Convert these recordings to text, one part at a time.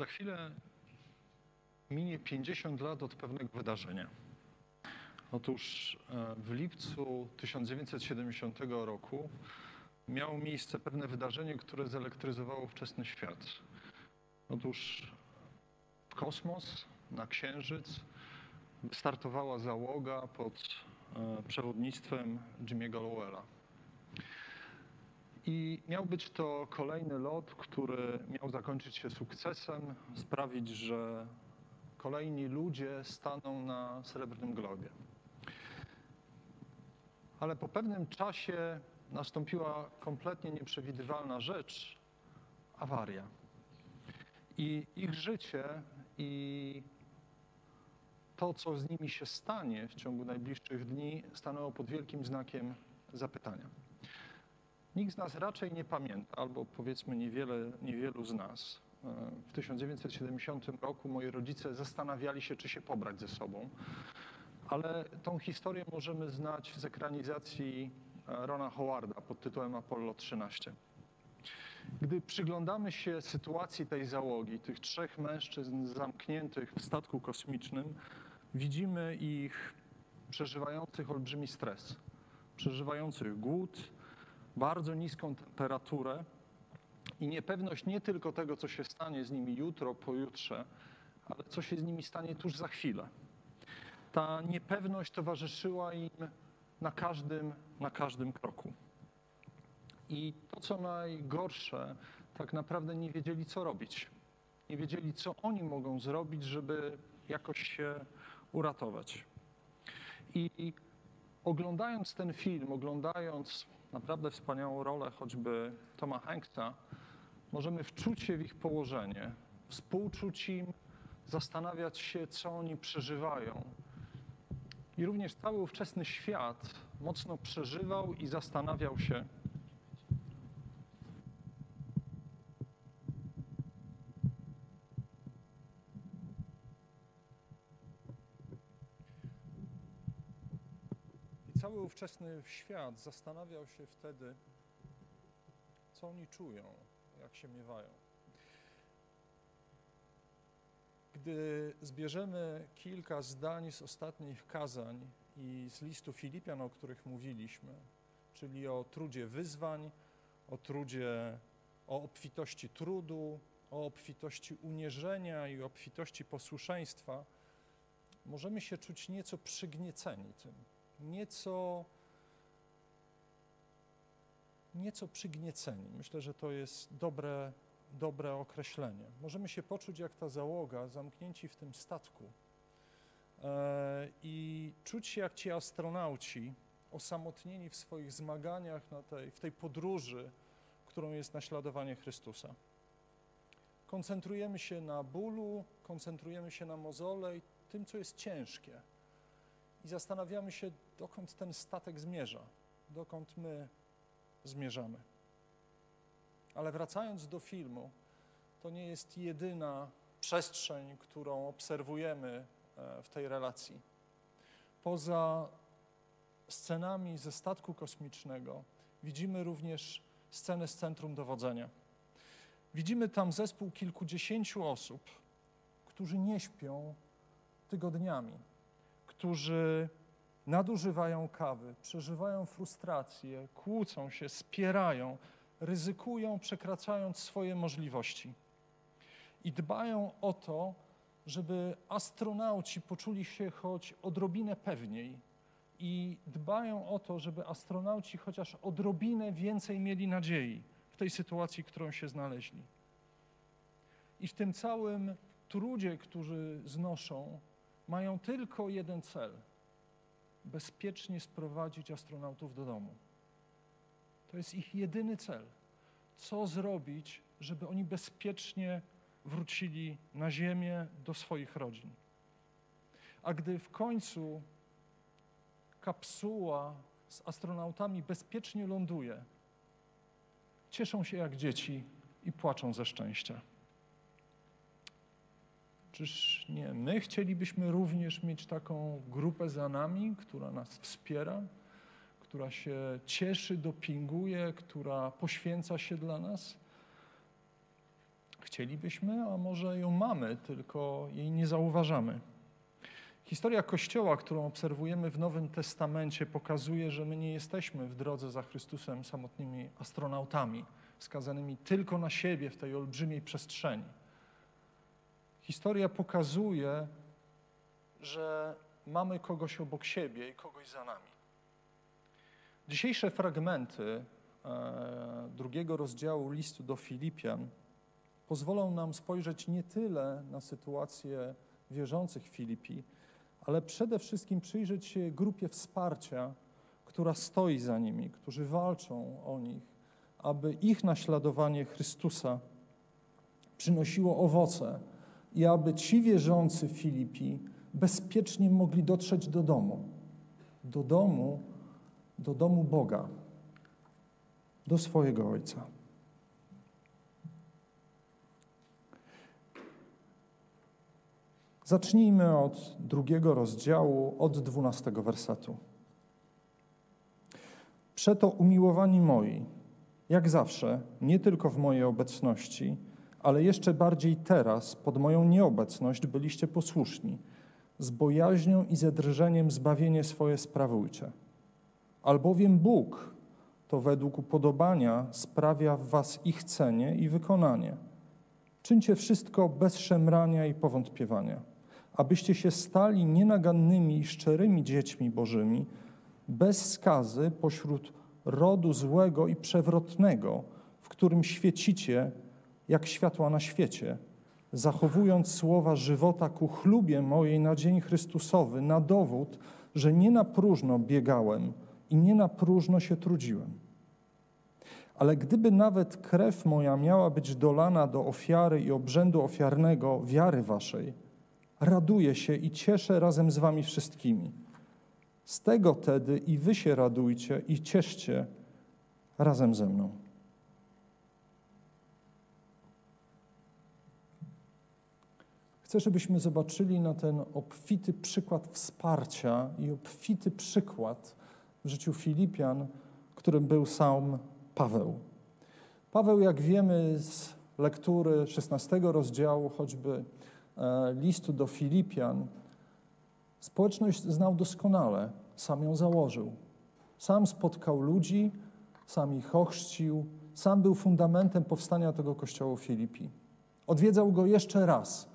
Za chwilę minie 50 lat od pewnego wydarzenia. Otóż e, w lipcu 1970 roku miało miejsce pewne wydarzenie, które zelektryzowało wczesny świat. Otóż w kosmos, na Księżyc startowała załoga pod e, przewodnictwem Jimmy'ego Lowella. I miał być to kolejny lot, który miał zakończyć się sukcesem, sprawić, że kolejni ludzie staną na srebrnym globie. Ale po pewnym czasie nastąpiła kompletnie nieprzewidywalna rzecz awaria. I ich życie i to, co z nimi się stanie w ciągu najbliższych dni, stanęło pod wielkim znakiem zapytania. Nikt z nas raczej nie pamięta, albo powiedzmy niewiele, niewielu z nas. E, w 1970 roku moi rodzice zastanawiali się, czy się pobrać ze sobą, ale tą historię możemy znać z ekranizacji e, Rona Howarda pod tytułem Apollo 13. Gdy przyglądamy się sytuacji tej załogi, tych trzech mężczyzn zamkniętych w statku kosmicznym, widzimy ich przeżywających olbrzymi stres, przeżywających głód, bardzo niską temperaturę i niepewność nie tylko tego, co się stanie z nimi jutro, pojutrze, ale co się z nimi stanie tuż za chwilę. Ta niepewność towarzyszyła im na każdym, na każdym kroku. I to, co najgorsze, tak naprawdę nie wiedzieli, co robić. Nie wiedzieli, co oni mogą zrobić, żeby jakoś się uratować. I oglądając ten film, oglądając naprawdę wspaniałą rolę choćby Toma Hanksa, możemy wczuć się w ich położenie, współczuć im, zastanawiać się, co oni przeżywają. I również cały ówczesny świat mocno przeżywał i zastanawiał się, cały ówczesny świat zastanawiał się wtedy, co oni czują, jak się miewają. Gdy zbierzemy kilka zdań z ostatnich kazań i z listu Filipian, o których mówiliśmy, czyli o trudzie wyzwań, o trudzie, o obfitości trudu, o obfitości unierzenia i obfitości posłuszeństwa, możemy się czuć nieco przygnieceni tym nieco, nieco przygnieceni. Myślę, że to jest dobre, dobre określenie. Możemy się poczuć jak ta załoga, zamknięci w tym statku e, i czuć się jak ci astronauci, osamotnieni w swoich zmaganiach na tej, w tej podróży, którą jest naśladowanie Chrystusa. Koncentrujemy się na bólu, koncentrujemy się na mozole i tym, co jest ciężkie i zastanawiamy się, dokąd ten statek zmierza, dokąd my zmierzamy. Ale wracając do filmu, to nie jest jedyna przestrzeń, którą obserwujemy e, w tej relacji. Poza scenami ze statku kosmicznego widzimy również scenę z centrum dowodzenia. Widzimy tam zespół kilkudziesięciu osób, którzy nie śpią tygodniami, którzy nadużywają kawy, przeżywają frustrację, kłócą się, spierają, ryzykują, przekraczając swoje możliwości. I dbają o to, żeby astronauci poczuli się choć odrobinę pewniej. I dbają o to, żeby astronauci chociaż odrobinę więcej mieli nadziei w tej sytuacji, którą się znaleźli. I w tym całym trudzie, który znoszą, mają tylko jeden cel bezpiecznie sprowadzić astronautów do domu. To jest ich jedyny cel. Co zrobić, żeby oni bezpiecznie wrócili na Ziemię do swoich rodzin. A gdy w końcu kapsuła z astronautami bezpiecznie ląduje, cieszą się jak dzieci i płaczą ze szczęścia. Czyż nie my chcielibyśmy również mieć taką grupę za nami, która nas wspiera, która się cieszy, dopinguje, która poświęca się dla nas? chcielibyśmy, a może ją mamy, tylko jej nie zauważamy. Historia Kościoła, którą obserwujemy w Nowym Testamencie, pokazuje, że my nie jesteśmy w drodze za Chrystusem samotnymi astronautami, skazanymi tylko na siebie w tej olbrzymiej przestrzeni. Historia pokazuje, że mamy kogoś obok siebie i kogoś za nami. Dzisiejsze fragmenty e, drugiego rozdziału listu do Filipian pozwolą nam spojrzeć nie tyle na sytuację wierzących Filipi, ale przede wszystkim przyjrzeć się grupie wsparcia, która stoi za nimi, którzy walczą o nich, aby ich naśladowanie Chrystusa przynosiło owoce i aby ci wierzący Filipi bezpiecznie mogli dotrzeć do domu, do domu, do domu Boga, do swojego Ojca. Zacznijmy od drugiego rozdziału, od dwunastego wersetu. Przeto umiłowani moi, jak zawsze, nie tylko w mojej obecności, ale jeszcze bardziej teraz, pod moją nieobecność, byliście posłuszni, z bojaźnią i ze drżeniem zbawienie swoje sprawujcie. Albowiem Bóg to według upodobania sprawia w was ich cenie i wykonanie. Czyńcie wszystko bez szemrania i powątpiewania abyście się stali nienagannymi i szczerymi dziećmi Bożymi, bez skazy pośród rodu złego i przewrotnego, w którym świecicie jak światła na świecie, zachowując słowa żywota ku chlubie mojej na dzień Chrystusowy, na dowód, że nie na próżno biegałem i nie na próżno się trudziłem. Ale gdyby nawet krew moja miała być dolana do ofiary i obrzędu ofiarnego wiary waszej, raduję się i cieszę razem z wami wszystkimi. Z tego tedy i wy się radujcie i cieszcie razem ze mną. Chcę, żebyśmy zobaczyli na ten obfity przykład wsparcia i obfity przykład w życiu Filipian, którym był sam Paweł. Paweł, jak wiemy z lektury 16 rozdziału, choćby E, listu do Filipian, społeczność znał doskonale, sam ją założył. Sam spotkał ludzi, sam ich ochrzcił, sam był fundamentem powstania tego kościoła w Filipi. Odwiedzał go jeszcze raz,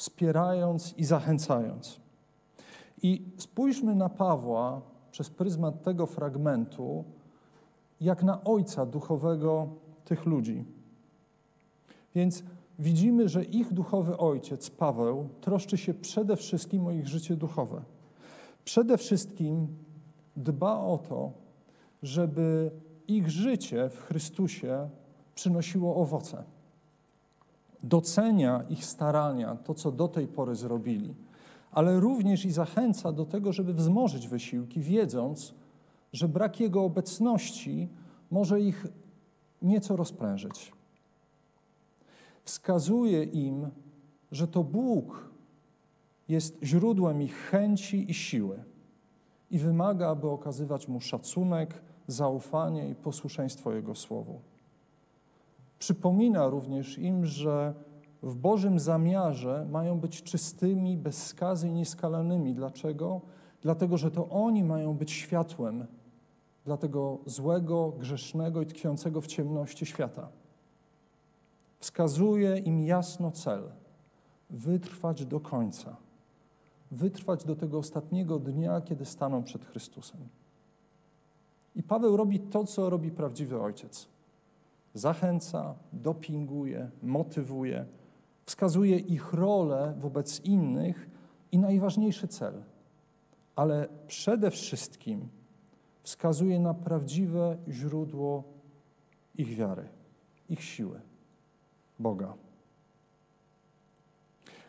wspierając i zachęcając. I spójrzmy na Pawła przez pryzmat tego fragmentu, jak na ojca duchowego tych ludzi. Więc widzimy, że ich duchowy ojciec, Paweł, troszczy się przede wszystkim o ich życie duchowe. Przede wszystkim dba o to, żeby ich życie w Chrystusie przynosiło owoce. Docenia ich starania, to co do tej pory zrobili, ale również i zachęca do tego, żeby wzmożyć wysiłki, wiedząc, że brak Jego obecności może ich nieco rozprężyć wskazuje im, że to Bóg jest źródłem ich chęci i siły i wymaga, aby okazywać mu szacunek, zaufanie i posłuszeństwo Jego Słowu. Przypomina również im, że w Bożym zamiarze mają być czystymi, bez skazy i nieskalanymi. Dlaczego? Dlatego, że to oni mają być światłem dla tego złego, grzesznego i tkwiącego w ciemności świata wskazuje im jasno cel wytrwać do końca, wytrwać do tego ostatniego dnia, kiedy staną przed Chrystusem. I Paweł robi to, co robi prawdziwy ojciec. Zachęca, dopinguje, motywuje, wskazuje ich rolę wobec innych i najważniejszy cel, ale przede wszystkim wskazuje na prawdziwe źródło ich wiary, ich siły. Boga.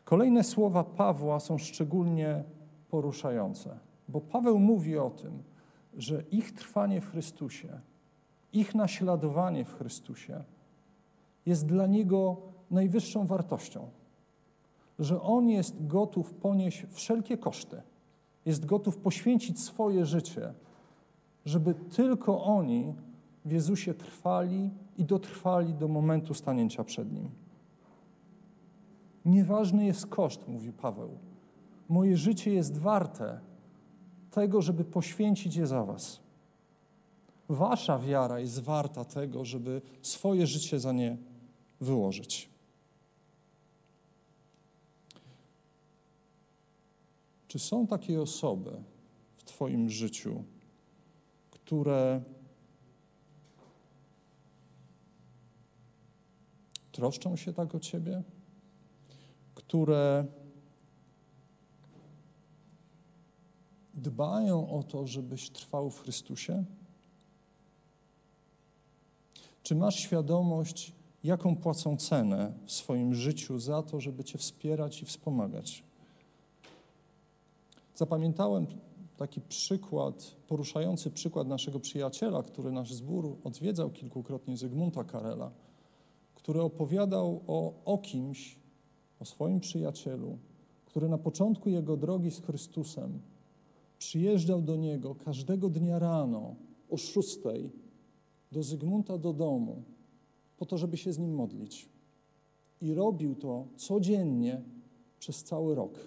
Kolejne słowa Pawła są szczególnie poruszające, bo Paweł mówi o tym, że ich trwanie w Chrystusie, ich naśladowanie w Chrystusie jest dla niego najwyższą wartością, że on jest gotów ponieść wszelkie koszty, jest gotów poświęcić swoje życie, żeby tylko oni w Jezusie trwali i dotrwali do momentu stanięcia przed Nim. Nieważny jest koszt, mówi Paweł. Moje życie jest warte tego, żeby poświęcić je za Was. Wasza wiara jest warta tego, żeby swoje życie za nie wyłożyć. Czy są takie osoby w Twoim życiu, które troszczą się tak o Ciebie, które dbają o to, żebyś trwał w Chrystusie? Czy masz świadomość, jaką płacą cenę w swoim życiu za to, żeby Cię wspierać i wspomagać? Zapamiętałem taki przykład, poruszający przykład naszego przyjaciela, który nasz zbór odwiedzał kilkukrotnie, Zygmunta Karela, który opowiadał o, o kimś, o swoim przyjacielu, który na początku jego drogi z Chrystusem przyjeżdżał do niego każdego dnia rano o szóstej do Zygmunta do domu, po to, żeby się z nim modlić. I robił to codziennie przez cały rok.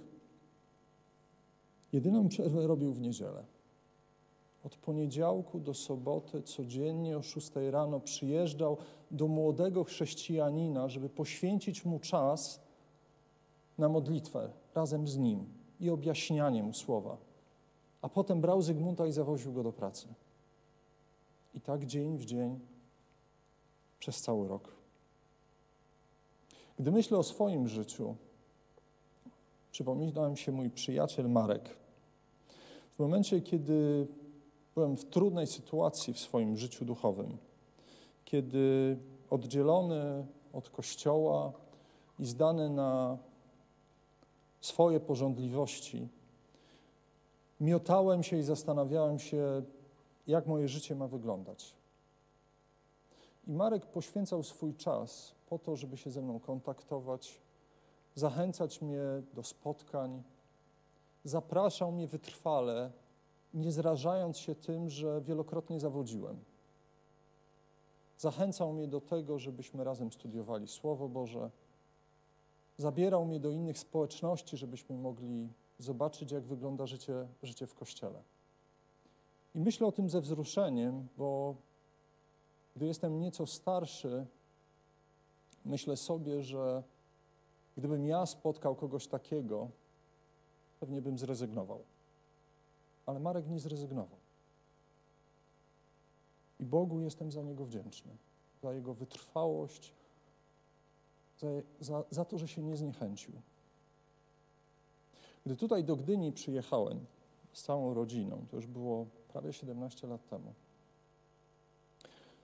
Jedyną przerwę robił w niedzielę. Od poniedziałku do soboty codziennie o 6 rano przyjeżdżał do młodego chrześcijanina, żeby poświęcić mu czas na modlitwę razem z nim i objaśnianie mu słowa. A potem brał Zygmunta i zawoził go do pracy. I tak dzień w dzień przez cały rok. Gdy myślę o swoim życiu, przypomina mi się mój przyjaciel Marek. W momencie, kiedy byłem w trudnej sytuacji w swoim życiu duchowym, kiedy oddzielony od Kościoła i zdany na swoje porządliwości, miotałem się i zastanawiałem się, jak moje życie ma wyglądać. I Marek poświęcał swój czas po to, żeby się ze mną kontaktować, zachęcać mnie do spotkań, zapraszał mnie wytrwale, nie zrażając się tym, że wielokrotnie zawodziłem. Zachęcał mnie do tego, żebyśmy razem studiowali Słowo Boże. Zabierał mnie do innych społeczności, żebyśmy mogli zobaczyć, jak wygląda życie, życie w Kościele. I myślę o tym ze wzruszeniem, bo gdy jestem nieco starszy, myślę sobie, że gdybym ja spotkał kogoś takiego, pewnie bym zrezygnował. Ale Marek nie zrezygnował. I Bogu jestem za niego wdzięczny, za jego wytrwałość, za, za, za to, że się nie zniechęcił. Gdy tutaj do Gdyni przyjechałem z całą rodziną, to już było prawie 17 lat temu,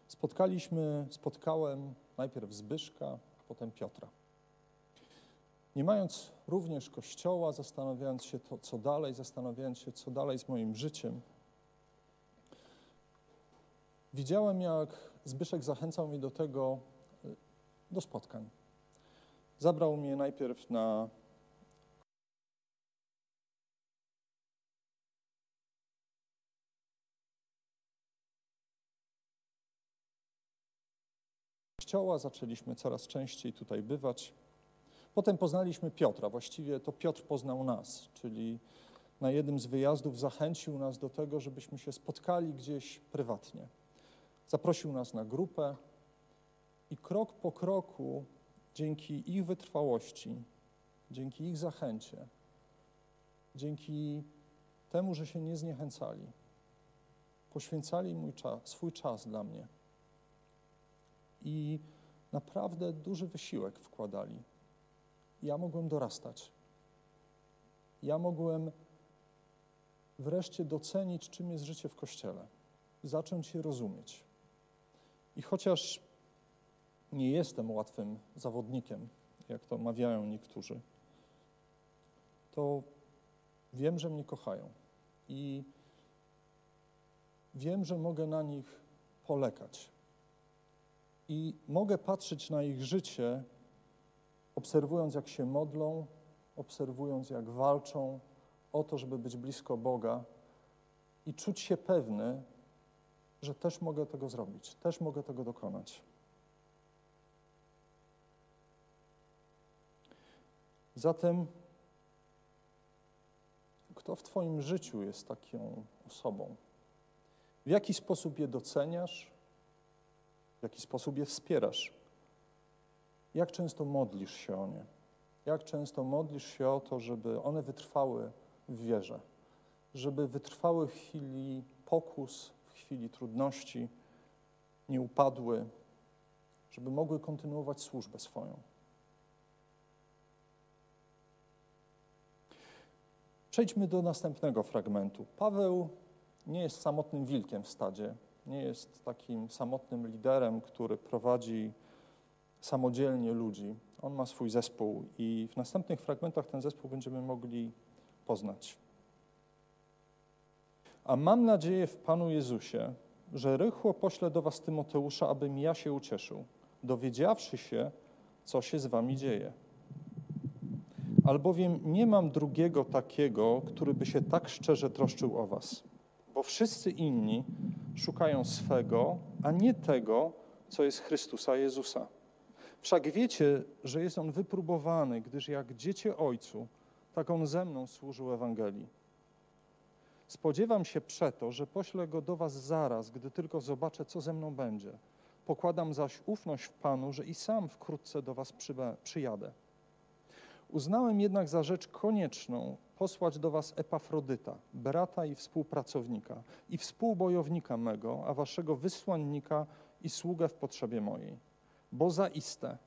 spotkaliśmy, spotkałem najpierw Zbyszka, potem Piotra. Nie mając również kościoła, zastanawiając się to, co dalej, zastanawiając się, co dalej z moim życiem, widziałem, jak Zbyszek zachęcał mnie do tego, do spotkań. Zabrał mnie najpierw na kościoła, zaczęliśmy coraz częściej tutaj bywać. Potem poznaliśmy Piotra, właściwie to Piotr poznał nas, czyli na jednym z wyjazdów zachęcił nas do tego, żebyśmy się spotkali gdzieś prywatnie. Zaprosił nas na grupę i krok po kroku, dzięki ich wytrwałości, dzięki ich zachęcie, dzięki temu, że się nie zniechęcali, poświęcali mój czas, swój czas dla mnie i naprawdę duży wysiłek wkładali. Ja mogłem dorastać. Ja mogłem wreszcie docenić, czym jest życie w Kościele, zacząć je rozumieć. I chociaż nie jestem łatwym zawodnikiem, jak to mawiają niektórzy, to wiem, że mnie kochają i wiem, że mogę na nich polegać i mogę patrzeć na ich życie, obserwując, jak się modlą, obserwując, jak walczą o to, żeby być blisko Boga i czuć się pewny, że też mogę tego zrobić, też mogę tego dokonać. Zatem, kto w Twoim życiu jest taką osobą? W jaki sposób je doceniasz? W jaki sposób je wspierasz? Jak często modlisz się o nie? Jak często modlisz się o to, żeby one wytrwały w wierze, żeby wytrwały w chwili pokus, w chwili trudności, nie upadły, żeby mogły kontynuować służbę swoją. Przejdźmy do następnego fragmentu. Paweł nie jest samotnym wilkiem w stadzie, nie jest takim samotnym liderem, który prowadzi samodzielnie ludzi. On ma swój zespół i w następnych fragmentach ten zespół będziemy mogli poznać. A mam nadzieję w Panu Jezusie, że rychło poślę do was Tymoteusza, abym ja się ucieszył, dowiedziawszy się, co się z wami dzieje. Albowiem nie mam drugiego takiego, który by się tak szczerze troszczył o was, bo wszyscy inni szukają swego, a nie tego, co jest Chrystusa Jezusa. Wszak wiecie, że jest on wypróbowany, gdyż jak dziecię Ojcu, tak on ze mną służył Ewangelii. Spodziewam się przeto, że poślę go do was zaraz, gdy tylko zobaczę, co ze mną będzie. Pokładam zaś ufność w Panu, że i sam wkrótce do was przyjadę. Uznałem jednak za rzecz konieczną posłać do was Epafrodyta, brata i współpracownika, i współbojownika mego, a waszego wysłannika i sługę w potrzebie mojej. Bo zaiste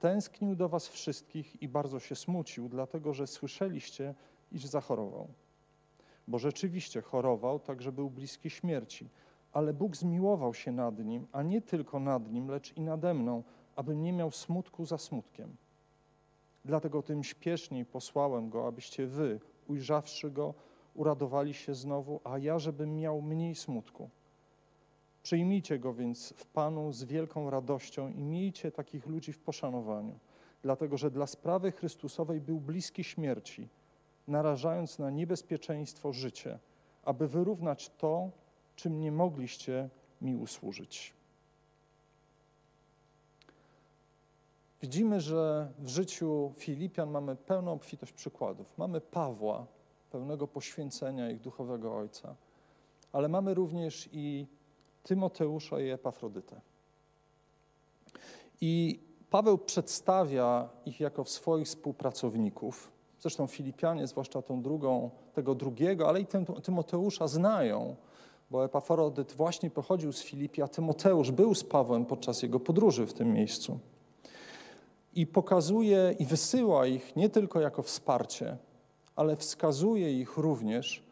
tęsknił do was wszystkich i bardzo się smucił, dlatego że słyszeliście, iż zachorował. Bo rzeczywiście chorował, tak że był bliski śmierci, ale Bóg zmiłował się nad nim, a nie tylko nad nim, lecz i nade mną, abym nie miał smutku za smutkiem. Dlatego tym śpieszniej posłałem go, abyście wy, ujrzawszy go, uradowali się znowu, a ja, żebym miał mniej smutku. Przyjmijcie go więc w Panu z wielką radością i miejcie takich ludzi w poszanowaniu, dlatego że dla sprawy Chrystusowej był bliski śmierci, narażając na niebezpieczeństwo życie, aby wyrównać to, czym nie mogliście mi usłużyć. Widzimy, że w życiu Filipian mamy pełną obfitość przykładów. Mamy Pawła, pełnego poświęcenia ich duchowego ojca, ale mamy również i Tymoteusza i Epafrodytę. I Paweł przedstawia ich jako swoich współpracowników. Zresztą Filipianie, zwłaszcza tą drugą, tego drugiego, ale i Tymoteusza znają, bo Epafrodyt właśnie pochodził z Filipii, a Tymoteusz był z Pawłem podczas jego podróży w tym miejscu i pokazuje i wysyła ich nie tylko jako wsparcie, ale wskazuje ich również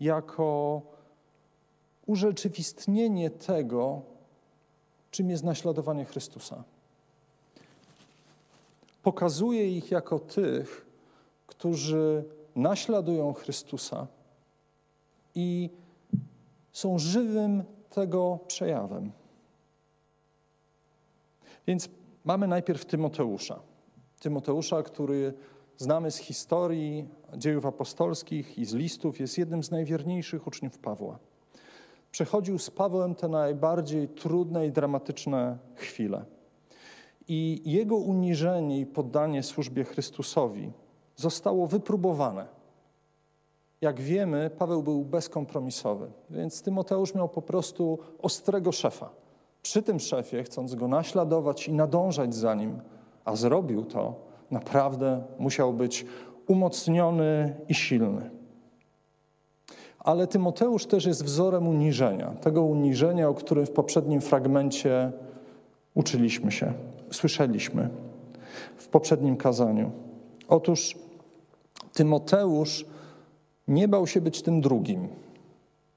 jako urzeczywistnienie tego, czym jest naśladowanie Chrystusa. Pokazuje ich jako tych, którzy naśladują Chrystusa i są żywym tego przejawem. Więc Mamy najpierw Tymoteusza. Tymoteusza, który znamy z historii dziejów apostolskich i z listów, jest jednym z najwierniejszych uczniów Pawła. Przechodził z Pawłem te najbardziej trudne i dramatyczne chwile. I jego uniżenie i poddanie służbie Chrystusowi zostało wypróbowane. Jak wiemy, Paweł był bezkompromisowy, więc Tymoteusz miał po prostu ostrego szefa przy tym szefie, chcąc go naśladować i nadążać za nim, a zrobił to, naprawdę musiał być umocniony i silny. Ale Tymoteusz też jest wzorem uniżenia, tego uniżenia, o którym w poprzednim fragmencie uczyliśmy się, słyszeliśmy w poprzednim kazaniu. Otóż Tymoteusz nie bał się być tym drugim,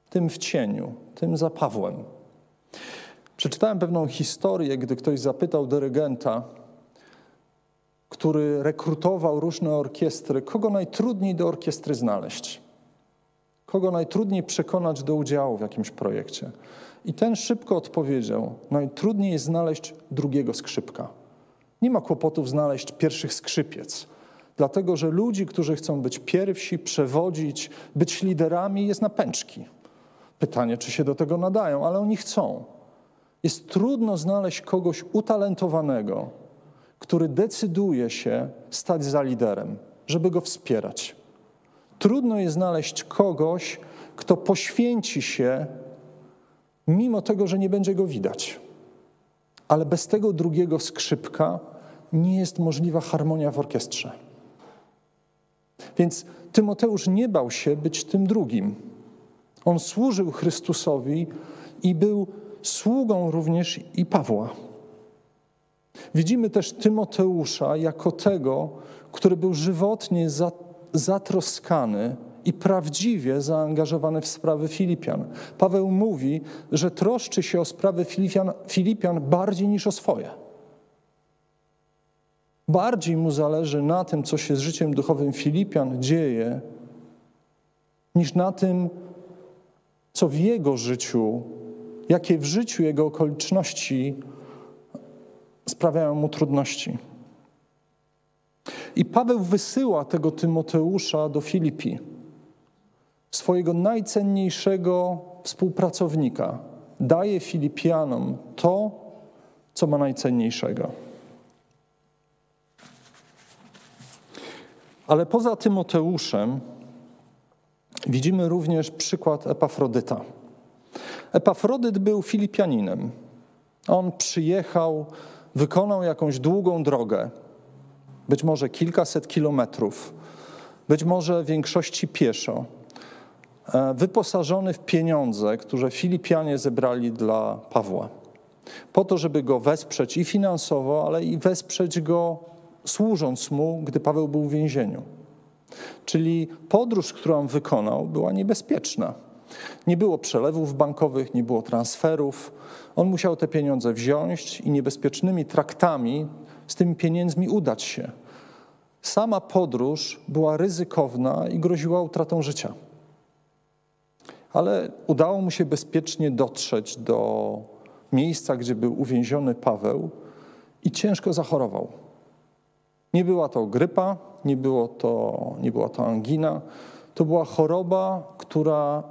tym w cieniu, tym za Pawłem. Przeczytałem pewną historię, gdy ktoś zapytał dyrygenta, który rekrutował różne orkiestry, kogo najtrudniej do orkiestry znaleźć, kogo najtrudniej przekonać do udziału w jakimś projekcie. I ten szybko odpowiedział: Najtrudniej jest znaleźć drugiego skrzypka. Nie ma kłopotów znaleźć pierwszych skrzypiec, dlatego że ludzi, którzy chcą być pierwsi, przewodzić, być liderami, jest na pęczki. Pytanie, czy się do tego nadają, ale oni chcą. Jest trudno znaleźć kogoś utalentowanego, który decyduje się stać za liderem, żeby go wspierać. Trudno jest znaleźć kogoś, kto poświęci się, mimo tego, że nie będzie go widać. Ale bez tego drugiego skrzypka nie jest możliwa harmonia w orkiestrze. Więc Tymoteusz nie bał się być tym drugim. On służył Chrystusowi i był sługą również i Pawła. Widzimy też Tymoteusza jako tego, który był żywotnie zatroskany i prawdziwie zaangażowany w sprawy Filipian. Paweł mówi, że troszczy się o sprawy Filipian, Filipian bardziej niż o swoje. Bardziej mu zależy na tym, co się z życiem duchowym Filipian dzieje, niż na tym, co w jego życiu, jakie w życiu jego okoliczności sprawiają mu trudności. I Paweł wysyła tego Tymoteusza do Filipi, swojego najcenniejszego współpracownika. Daje Filipianom to, co ma najcenniejszego. Ale poza Tymoteuszem widzimy również przykład Epafrodyta. Epafrodyt był Filipianinem. On przyjechał, wykonał jakąś długą drogę, być może kilkaset kilometrów, być może w większości pieszo, e, wyposażony w pieniądze, które Filipianie zebrali dla Pawła, po to, żeby go wesprzeć i finansowo, ale i wesprzeć go służąc mu, gdy Paweł był w więzieniu. Czyli podróż, którą on wykonał, była niebezpieczna. Nie było przelewów bankowych, nie było transferów. On musiał te pieniądze wziąć i niebezpiecznymi traktami z tymi pieniędzmi udać się. Sama podróż była ryzykowna i groziła utratą życia. Ale udało mu się bezpiecznie dotrzeć do miejsca, gdzie był uwięziony Paweł i ciężko zachorował. Nie była to grypa, nie, było to, nie była to angina. To była choroba, która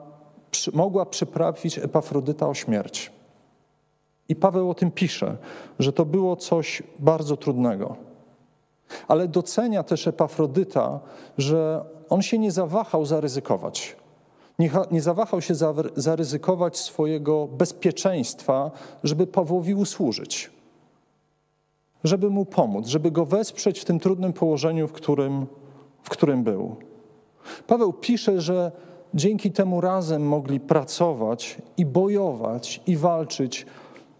mogła przyprawić Epafrodyta o śmierć. I Paweł o tym pisze, że to było coś bardzo trudnego. Ale docenia też Epafrodyta, że on się nie zawahał zaryzykować. Nie, nie zawahał się zaryzykować swojego bezpieczeństwa, żeby Pawłowi usłużyć żeby mu pomóc, żeby go wesprzeć w tym trudnym położeniu, w którym, w którym był. Paweł pisze, że dzięki temu razem mogli pracować i bojować i walczyć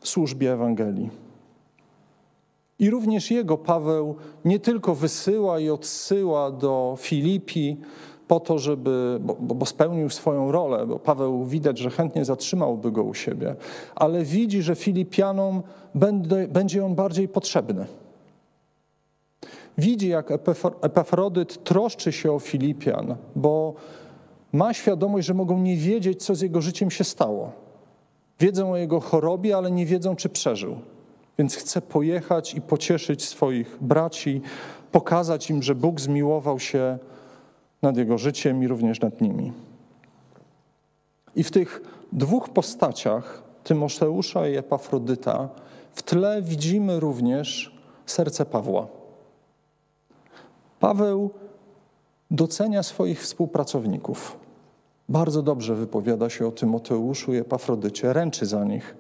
w służbie Ewangelii. I również jego Paweł nie tylko wysyła i odsyła do Filipi, po to, żeby, bo, bo, spełnił swoją rolę, bo Paweł widać, że chętnie zatrzymałby go u siebie, ale widzi, że Filipianom będzie, będzie on bardziej potrzebny. Widzi, jak Epafrodyt troszczy się o Filipian, bo ma świadomość, że mogą nie wiedzieć, co z jego życiem się stało. Wiedzą o jego chorobie, ale nie wiedzą, czy przeżył. Więc chce pojechać i pocieszyć swoich braci, pokazać im, że Bóg zmiłował się nad jego życiem i również nad nimi. I w tych dwóch postaciach, Tymoteusza i Epafrodyta, w tle widzimy również serce Pawła. Paweł docenia swoich współpracowników. Bardzo dobrze wypowiada się o Tymoteuszu i Epafrodycie, ręczy za nich.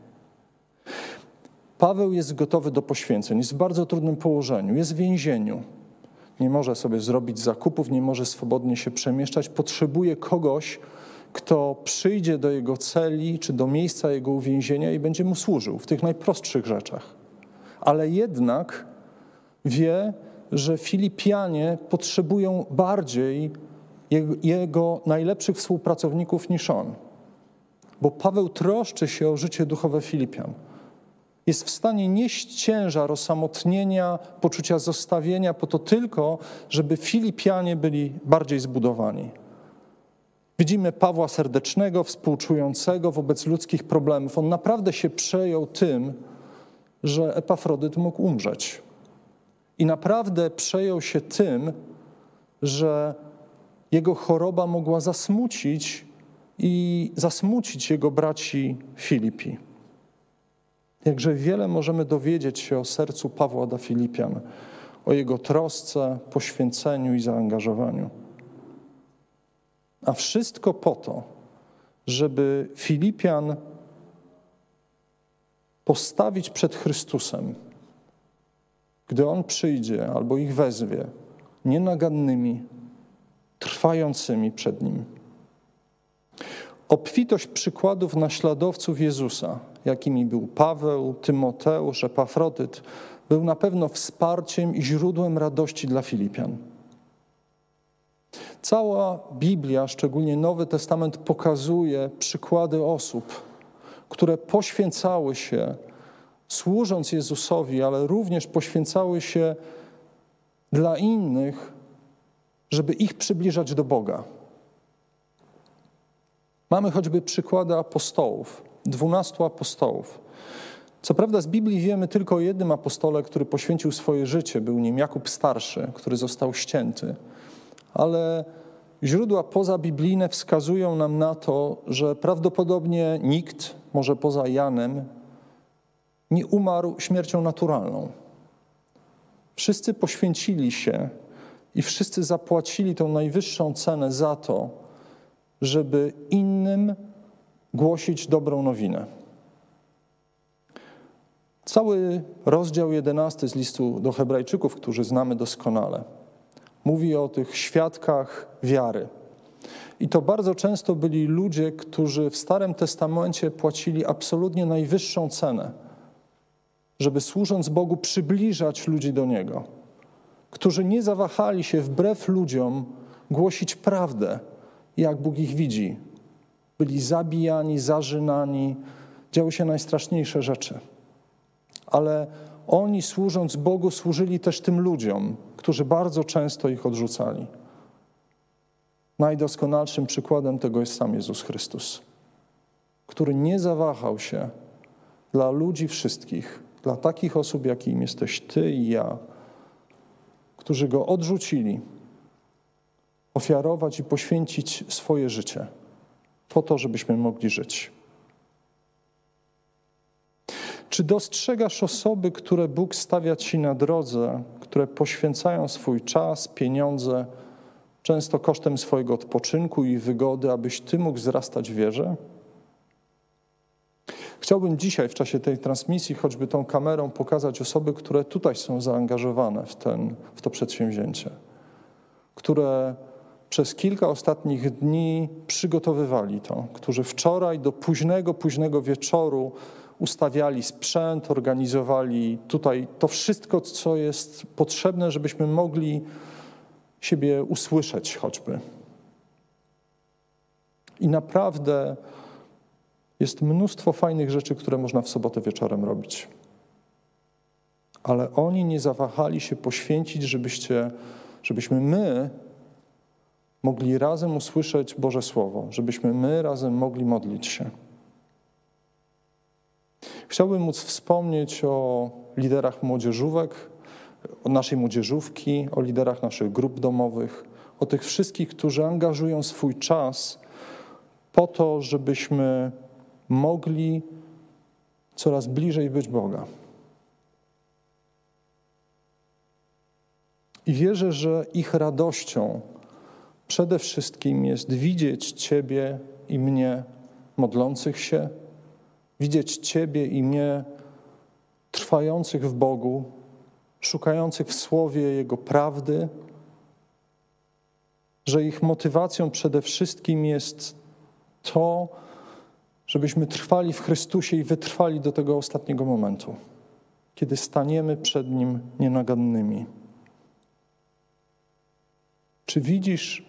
Paweł jest gotowy do poświęceń, jest w bardzo trudnym położeniu, jest w więzieniu nie może sobie zrobić zakupów, nie może swobodnie się przemieszczać, potrzebuje kogoś, kto przyjdzie do jego celi czy do miejsca jego uwięzienia i będzie mu służył w tych najprostszych rzeczach. Ale jednak wie, że Filipianie potrzebują bardziej jego, najlepszych współpracowników niż on. Bo Paweł troszczy się o życie duchowe Filipian jest w stanie nieść ciężar osamotnienia, poczucia zostawienia, po to tylko, żeby Filipianie byli bardziej zbudowani. Widzimy Pawła serdecznego, współczującego wobec ludzkich problemów. On naprawdę się przejął tym, że Epafrodyt mógł umrzeć. I naprawdę przejął się tym, że jego choroba mogła zasmucić i zasmucić jego braci Filipi. Jakże wiele możemy dowiedzieć się o sercu Pawła da Filipian, o jego trosce, poświęceniu i zaangażowaniu. A wszystko po to, żeby Filipian postawić przed Chrystusem, gdy On przyjdzie albo ich wezwie, nienagannymi, trwającymi przed Nim. Obfitość przykładów naśladowców Jezusa, jakimi był Paweł, Tymoteusz, Epafrodyt, był na pewno wsparciem i źródłem radości dla Filipian. Cała Biblia, szczególnie Nowy Testament, pokazuje przykłady osób, które poświęcały się, służąc Jezusowi, ale również poświęcały się dla innych, żeby ich przybliżać do Boga. Mamy choćby przykłady apostołów, dwunastu apostołów. Co prawda z Biblii wiemy tylko o jednym apostole, który poświęcił swoje życie, był nim Jakub Starszy, który został ścięty. Ale źródła pozabiblijne wskazują nam na to, że prawdopodobnie nikt, może poza Janem, nie umarł śmiercią naturalną. Wszyscy poświęcili się i wszyscy zapłacili tą najwyższą cenę za to, żeby innym głosić dobrą nowinę. Cały rozdział 11 z listu do Hebrajczyków, który znamy doskonale, mówi o tych świadkach wiary. I to bardzo często byli ludzie, którzy w Starym Testamencie płacili absolutnie najwyższą cenę, żeby służąc Bogu przybliżać ludzi do Niego, którzy nie zawahali się wbrew ludziom głosić prawdę, jak Bóg ich widzi. Byli zabijani, zarzynani, działy się najstraszniejsze rzeczy. Ale oni, służąc Bogu, służyli też tym ludziom, którzy bardzo często ich odrzucali. Najdoskonalszym przykładem tego jest sam Jezus Chrystus, który nie zawahał się dla ludzi wszystkich, dla takich osób, jakim jesteś Ty i ja, którzy go odrzucili, ofiarować i poświęcić swoje życie po to, żebyśmy mogli żyć. Czy dostrzegasz osoby, które Bóg stawia ci na drodze, które poświęcają swój czas, pieniądze, często kosztem swojego odpoczynku i wygody, abyś ty mógł wzrastać w wierze? Chciałbym dzisiaj w czasie tej transmisji, choćby tą kamerą, pokazać osoby, które tutaj są zaangażowane w, ten, w to przedsięwzięcie, które przez kilka ostatnich dni przygotowywali to, którzy wczoraj do późnego, późnego wieczoru ustawiali sprzęt, organizowali tutaj to wszystko, co jest potrzebne, żebyśmy mogli siebie usłyszeć choćby. I naprawdę jest mnóstwo fajnych rzeczy, które można w sobotę wieczorem robić. Ale oni nie zawahali się poświęcić, żebyście, żebyśmy my mogli razem usłyszeć Boże Słowo, żebyśmy my razem mogli modlić się. Chciałbym móc wspomnieć o liderach młodzieżówek, o naszej młodzieżówki, o liderach naszych grup domowych, o tych wszystkich, którzy angażują swój czas po to, żebyśmy mogli coraz bliżej być Boga. I wierzę, że ich radością przede wszystkim jest widzieć Ciebie i mnie modlących się, widzieć Ciebie i mnie trwających w Bogu, szukających w Słowie Jego prawdy, że ich motywacją przede wszystkim jest to, żebyśmy trwali w Chrystusie i wytrwali do tego ostatniego momentu, kiedy staniemy przed Nim nienagannymi. Czy widzisz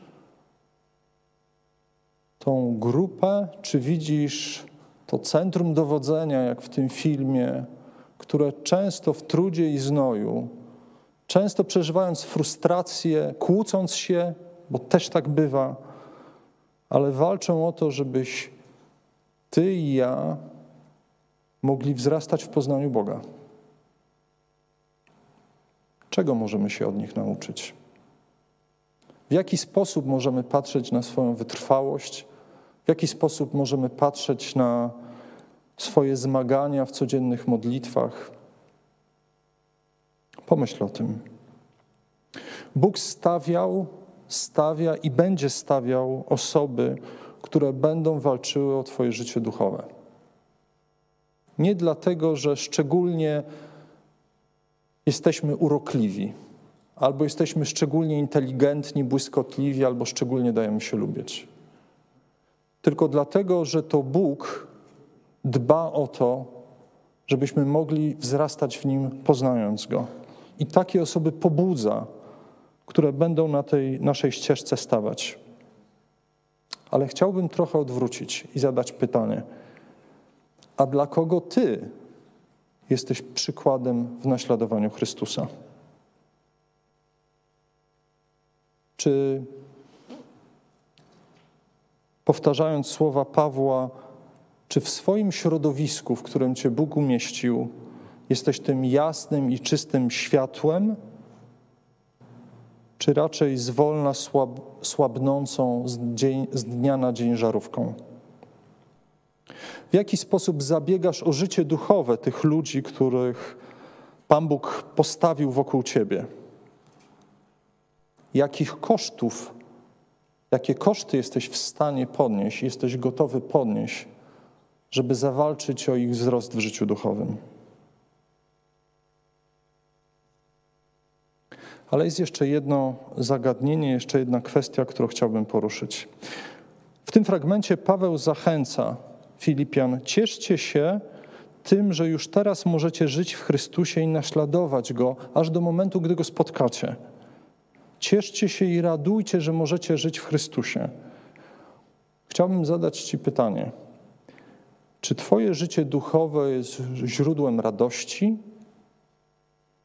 tą grupę, czy widzisz to centrum dowodzenia, jak w tym filmie, które często w trudzie i znoju, często przeżywając frustrację, kłócąc się, bo też tak bywa, ale walczą o to, żebyś ty i ja mogli wzrastać w poznaniu Boga. Czego możemy się od nich nauczyć? W jaki sposób możemy patrzeć na swoją wytrwałość, w jaki sposób możemy patrzeć na swoje zmagania w codziennych modlitwach. Pomyśl o tym. Bóg stawiał, stawia i będzie stawiał osoby, które będą walczyły o Twoje życie duchowe. Nie dlatego, że szczególnie jesteśmy urokliwi, albo jesteśmy szczególnie inteligentni, błyskotliwi, albo szczególnie dajemy się lubić. Tylko dlatego, że to Bóg dba o to, żebyśmy mogli wzrastać w Nim, poznając Go. I takie osoby pobudza, które będą na tej naszej ścieżce stawać. Ale chciałbym trochę odwrócić i zadać pytanie: a dla kogo Ty jesteś przykładem w naśladowaniu Chrystusa? Czy powtarzając słowa Pawła, czy w swoim środowisku, w którym Cię Bóg umieścił, jesteś tym jasnym i czystym światłem, czy raczej zwolna słab, słabnącą z, dzień, z dnia na dzień żarówką? W jaki sposób zabiegasz o życie duchowe tych ludzi, których Pan Bóg postawił wokół Ciebie? Jakich kosztów, jakie koszty jesteś w stanie podnieść, jesteś gotowy podnieść, żeby zawalczyć o ich wzrost w życiu duchowym? Ale jest jeszcze jedno zagadnienie, jeszcze jedna kwestia, którą chciałbym poruszyć. W tym fragmencie Paweł zachęca Filipian: cieszcie się tym, że już teraz możecie żyć w Chrystusie i naśladować Go, aż do momentu, gdy Go spotkacie. Cieszcie się i radujcie, że możecie żyć w Chrystusie. Chciałbym zadać Ci pytanie: czy Twoje życie duchowe jest źródłem radości,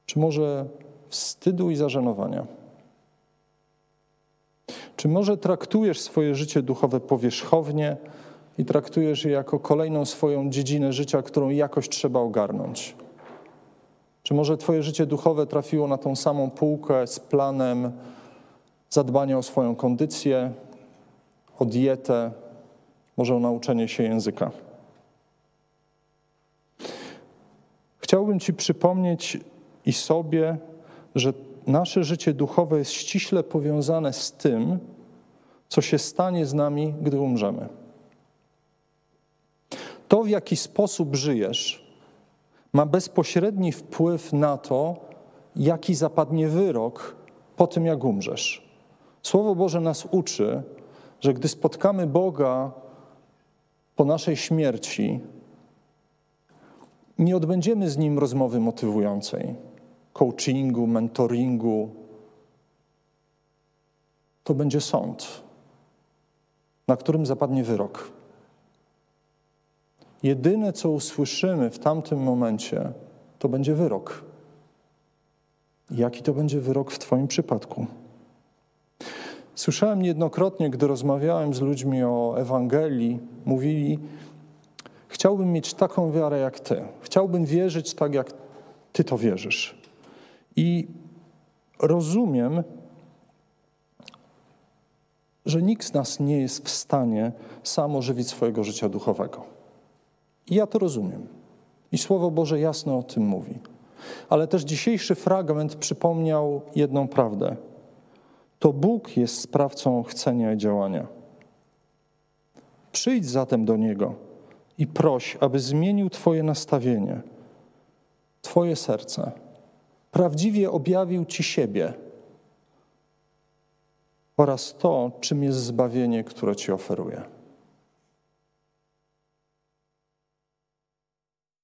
czy może wstydu i zażenowania? Czy może traktujesz swoje życie duchowe powierzchownie i traktujesz je jako kolejną swoją dziedzinę życia, którą jakoś trzeba ogarnąć? Czy może Twoje życie duchowe trafiło na tą samą półkę z planem zadbania o swoją kondycję, o dietę, może o nauczenie się języka? Chciałbym Ci przypomnieć i sobie, że nasze życie duchowe jest ściśle powiązane z tym, co się stanie z nami, gdy umrzemy. To, w jaki sposób żyjesz, ma bezpośredni wpływ na to, jaki zapadnie wyrok po tym, jak umrzesz. Słowo Boże nas uczy, że gdy spotkamy Boga po naszej śmierci, nie odbędziemy z Nim rozmowy motywującej coachingu, mentoringu, to będzie sąd, na którym zapadnie wyrok. Jedyne, co usłyszymy w tamtym momencie, to będzie wyrok. Jaki to będzie wyrok w Twoim przypadku? Słyszałem niejednokrotnie, gdy rozmawiałem z ludźmi o Ewangelii, mówili: Chciałbym mieć taką wiarę jak Ty. Chciałbym wierzyć tak, jak Ty to wierzysz. I rozumiem, że nikt z nas nie jest w stanie sam ożywić swojego życia duchowego. I ja to rozumiem. I Słowo Boże jasno o tym mówi. Ale też dzisiejszy fragment przypomniał jedną prawdę. To Bóg jest sprawcą chcenia i działania. Przyjdź zatem do Niego i proś, aby zmienił Twoje nastawienie, Twoje serce prawdziwie objawił Ci siebie oraz to, czym jest zbawienie, które Ci oferuje.